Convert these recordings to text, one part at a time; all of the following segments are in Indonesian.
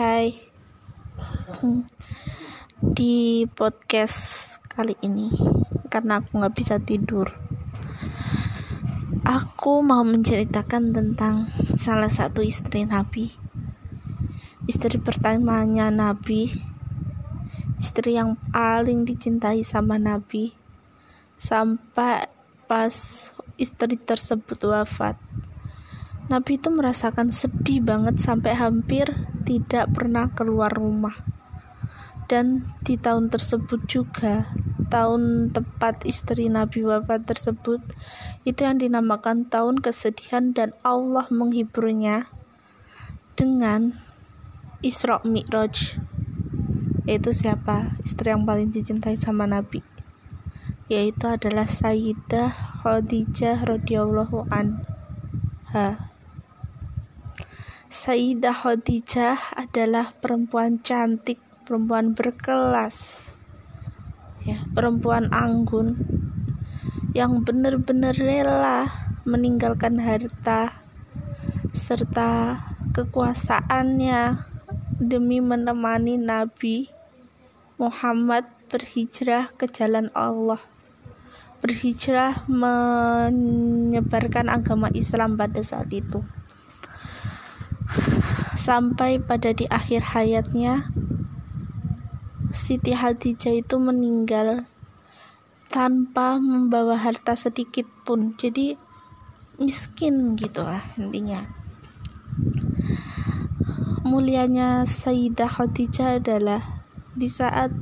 hai. Hmm. Di podcast kali ini Karena aku gak bisa tidur Aku mau menceritakan tentang salah satu istri Nabi. Istri pertamanya Nabi Istri yang paling dicintai sama Nabi Sampai pas istri tersebut wafat. Nabi itu merasakan sedih banget sampai hampir tidak pernah keluar rumah. Dan di tahun tersebut juga, tahun tepat istri Nabi wafat tersebut, itu yang dinamakan tahun kesedihan dan Allah menghiburnya dengan Isra Mi'raj. Yaitu siapa? Istri yang paling dicintai sama Nabi. Yaitu adalah Sayyidah Khadijah radhiyallahu anha. Sayyidah Khadijah adalah perempuan cantik, perempuan berkelas, ya, perempuan anggun yang benar-benar rela meninggalkan harta serta kekuasaannya demi menemani Nabi Muhammad berhijrah ke jalan Allah. Berhijrah menyebarkan agama Islam pada saat itu sampai pada di akhir hayatnya Siti Hadijah itu meninggal tanpa membawa harta sedikit pun. Jadi miskin gitu lah intinya. Mulianya Sayyidah Khadijah adalah di saat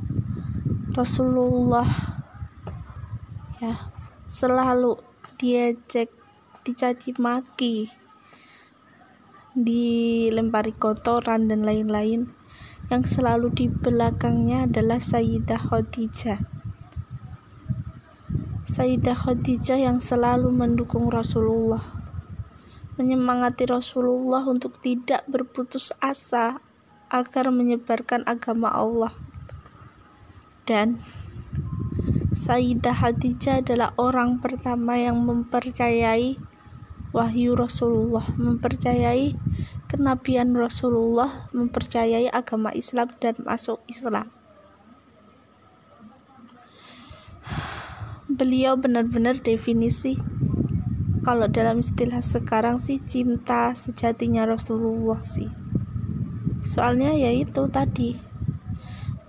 Rasulullah ya selalu diajak dicaci maki dilempari kotoran dan lain-lain. Yang selalu di belakangnya adalah Sayyidah Khadijah. Sayyidah Khadijah yang selalu mendukung Rasulullah. Menyemangati Rasulullah untuk tidak berputus asa agar menyebarkan agama Allah. Dan Sayyidah Khadijah adalah orang pertama yang mempercayai wahyu Rasulullah, mempercayai kenabian Rasulullah, mempercayai agama Islam dan masuk Islam. Beliau benar-benar definisi kalau dalam istilah sekarang sih cinta sejatinya Rasulullah sih. Soalnya ya itu tadi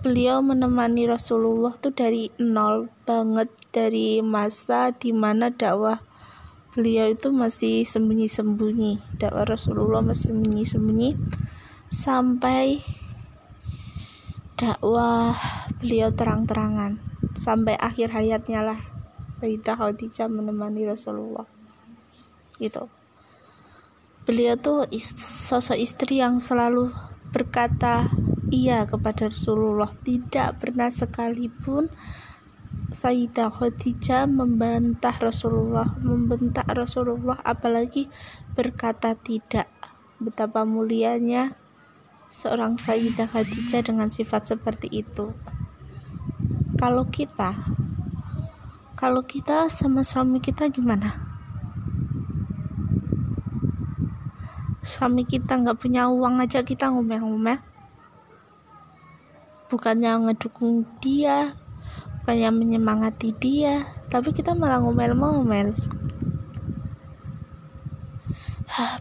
beliau menemani Rasulullah tuh dari nol banget dari masa di mana dakwah beliau itu masih sembunyi-sembunyi. Dakwah Rasulullah masih sembunyi-sembunyi. Sampai dakwah beliau terang-terangan. Sampai akhir hayatnya lah Sayyidah Khadijah menemani Rasulullah. Gitu. Beliau tuh sosok istri yang selalu berkata iya kepada Rasulullah. Tidak pernah sekalipun Sayyidah Khadijah membantah Rasulullah, membentak Rasulullah apalagi berkata tidak. Betapa mulianya seorang Sayyidah Khadijah dengan sifat seperti itu. Kalau kita kalau kita sama suami kita gimana? Suami kita nggak punya uang aja kita ngomel-ngomel. Bukannya ngedukung dia, bukannya menyemangati dia tapi kita malah ngomel-ngomel.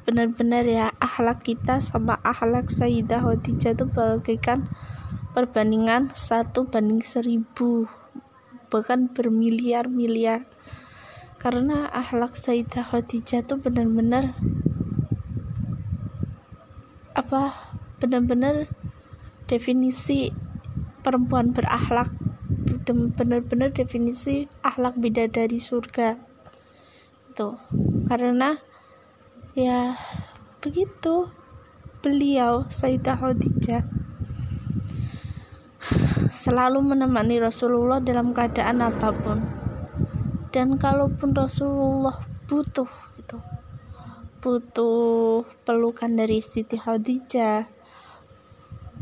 Benar-benar ya akhlak kita sama akhlak Sayyidah Khadijah itu bagaikan perbandingan satu banding seribu bahkan bermiliar-miliar. Karena akhlak Sayyidah Khadijah itu benar-benar apa benar-benar definisi perempuan berakhlak benar-benar definisi akhlak bidadari surga. Itu karena ya begitu. Beliau Sayyidah Khadijah selalu menemani Rasulullah dalam keadaan apa pun. Dan kalaupun Rasulullah butuh itu butuh pelukan dari Siti Khadijah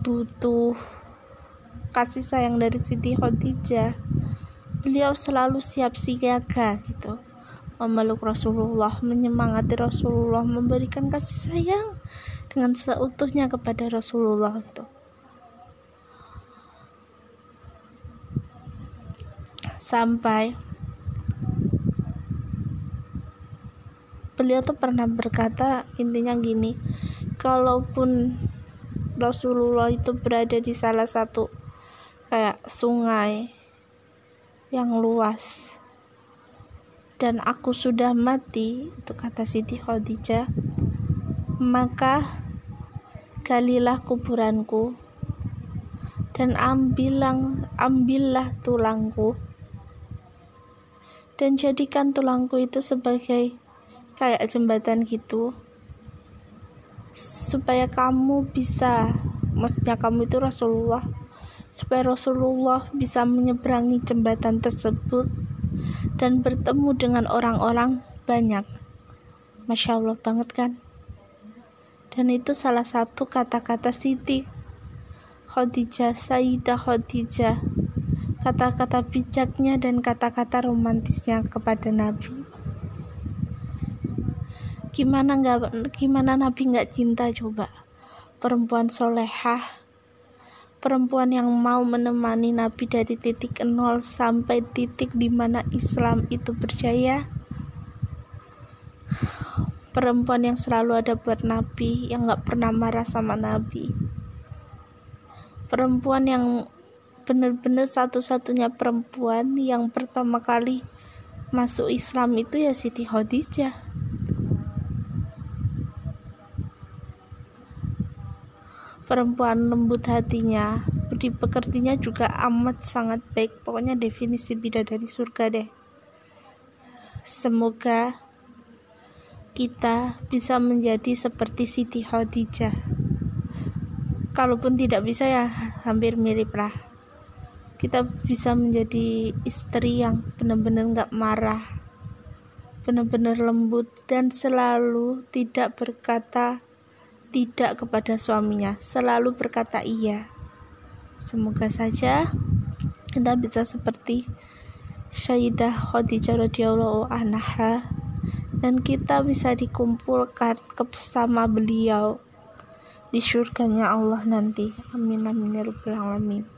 butuh kasih sayang dari Siti Khadijah. Beliau selalu siap siaga gitu. Memeluk Rasulullah menyemangati Rasulullah memberikan kasih sayang dengan seutuhnya kepada Rasulullah itu sampai beliau tuh pernah berkata intinya gini kalaupun Rasulullah itu berada di salah satu kayak sungai yang luas. Dan aku sudah mati itu kata Siti Khadijah. Maka galilah kuburanku dan ambilang ambillah tulangku. Dan jadikan tulangku itu sebagai kayak jembatan gitu supaya kamu bisa maksudnya kamu itu Rasulullah supaya Rasulullah bisa menyeberangi jembatan tersebut dan bertemu dengan orang-orang banyak. Masya Allah banget kan? Dan itu salah satu kata-kata Siti Khadijah Sayyidah Khadijah. Kata-kata bijaknya dan kata-kata romantisnya kepada Nabi. Gimana nggak gimana Nabi nggak cinta coba? Perempuan solehah perempuan yang mau menemani Nabi dari titik nol sampai titik di mana Islam itu berjaya? Perempuan yang selalu ada buat Nabi yang nggak pernah marah sama Nabi. Perempuan yang benar-benar satu-satunya perempuan yang pertama kali masuk Islam itu ya Siti Khadijah perempuan lembut hatinya. Budi pekertinya juga amat sangat baik. Pokoknya definisi bidadari surga deh. Semoga kita bisa menjadi seperti Siti Khadijah. Kalaupun tidak bisa ya hampir mirip lah. Kita bisa menjadi istri yang benar-benar gak marah benar-benar lembut dan selalu tidak berkata tidak kepada suaminya. Selalu berkata iya. Semoga saja kita bisa seperti Sayyidah Khadijah radhiyallahu anha dan kita bisa dikumpulkan bersama beliau di surganya Allah nanti. Amin amin ya rabbal alamin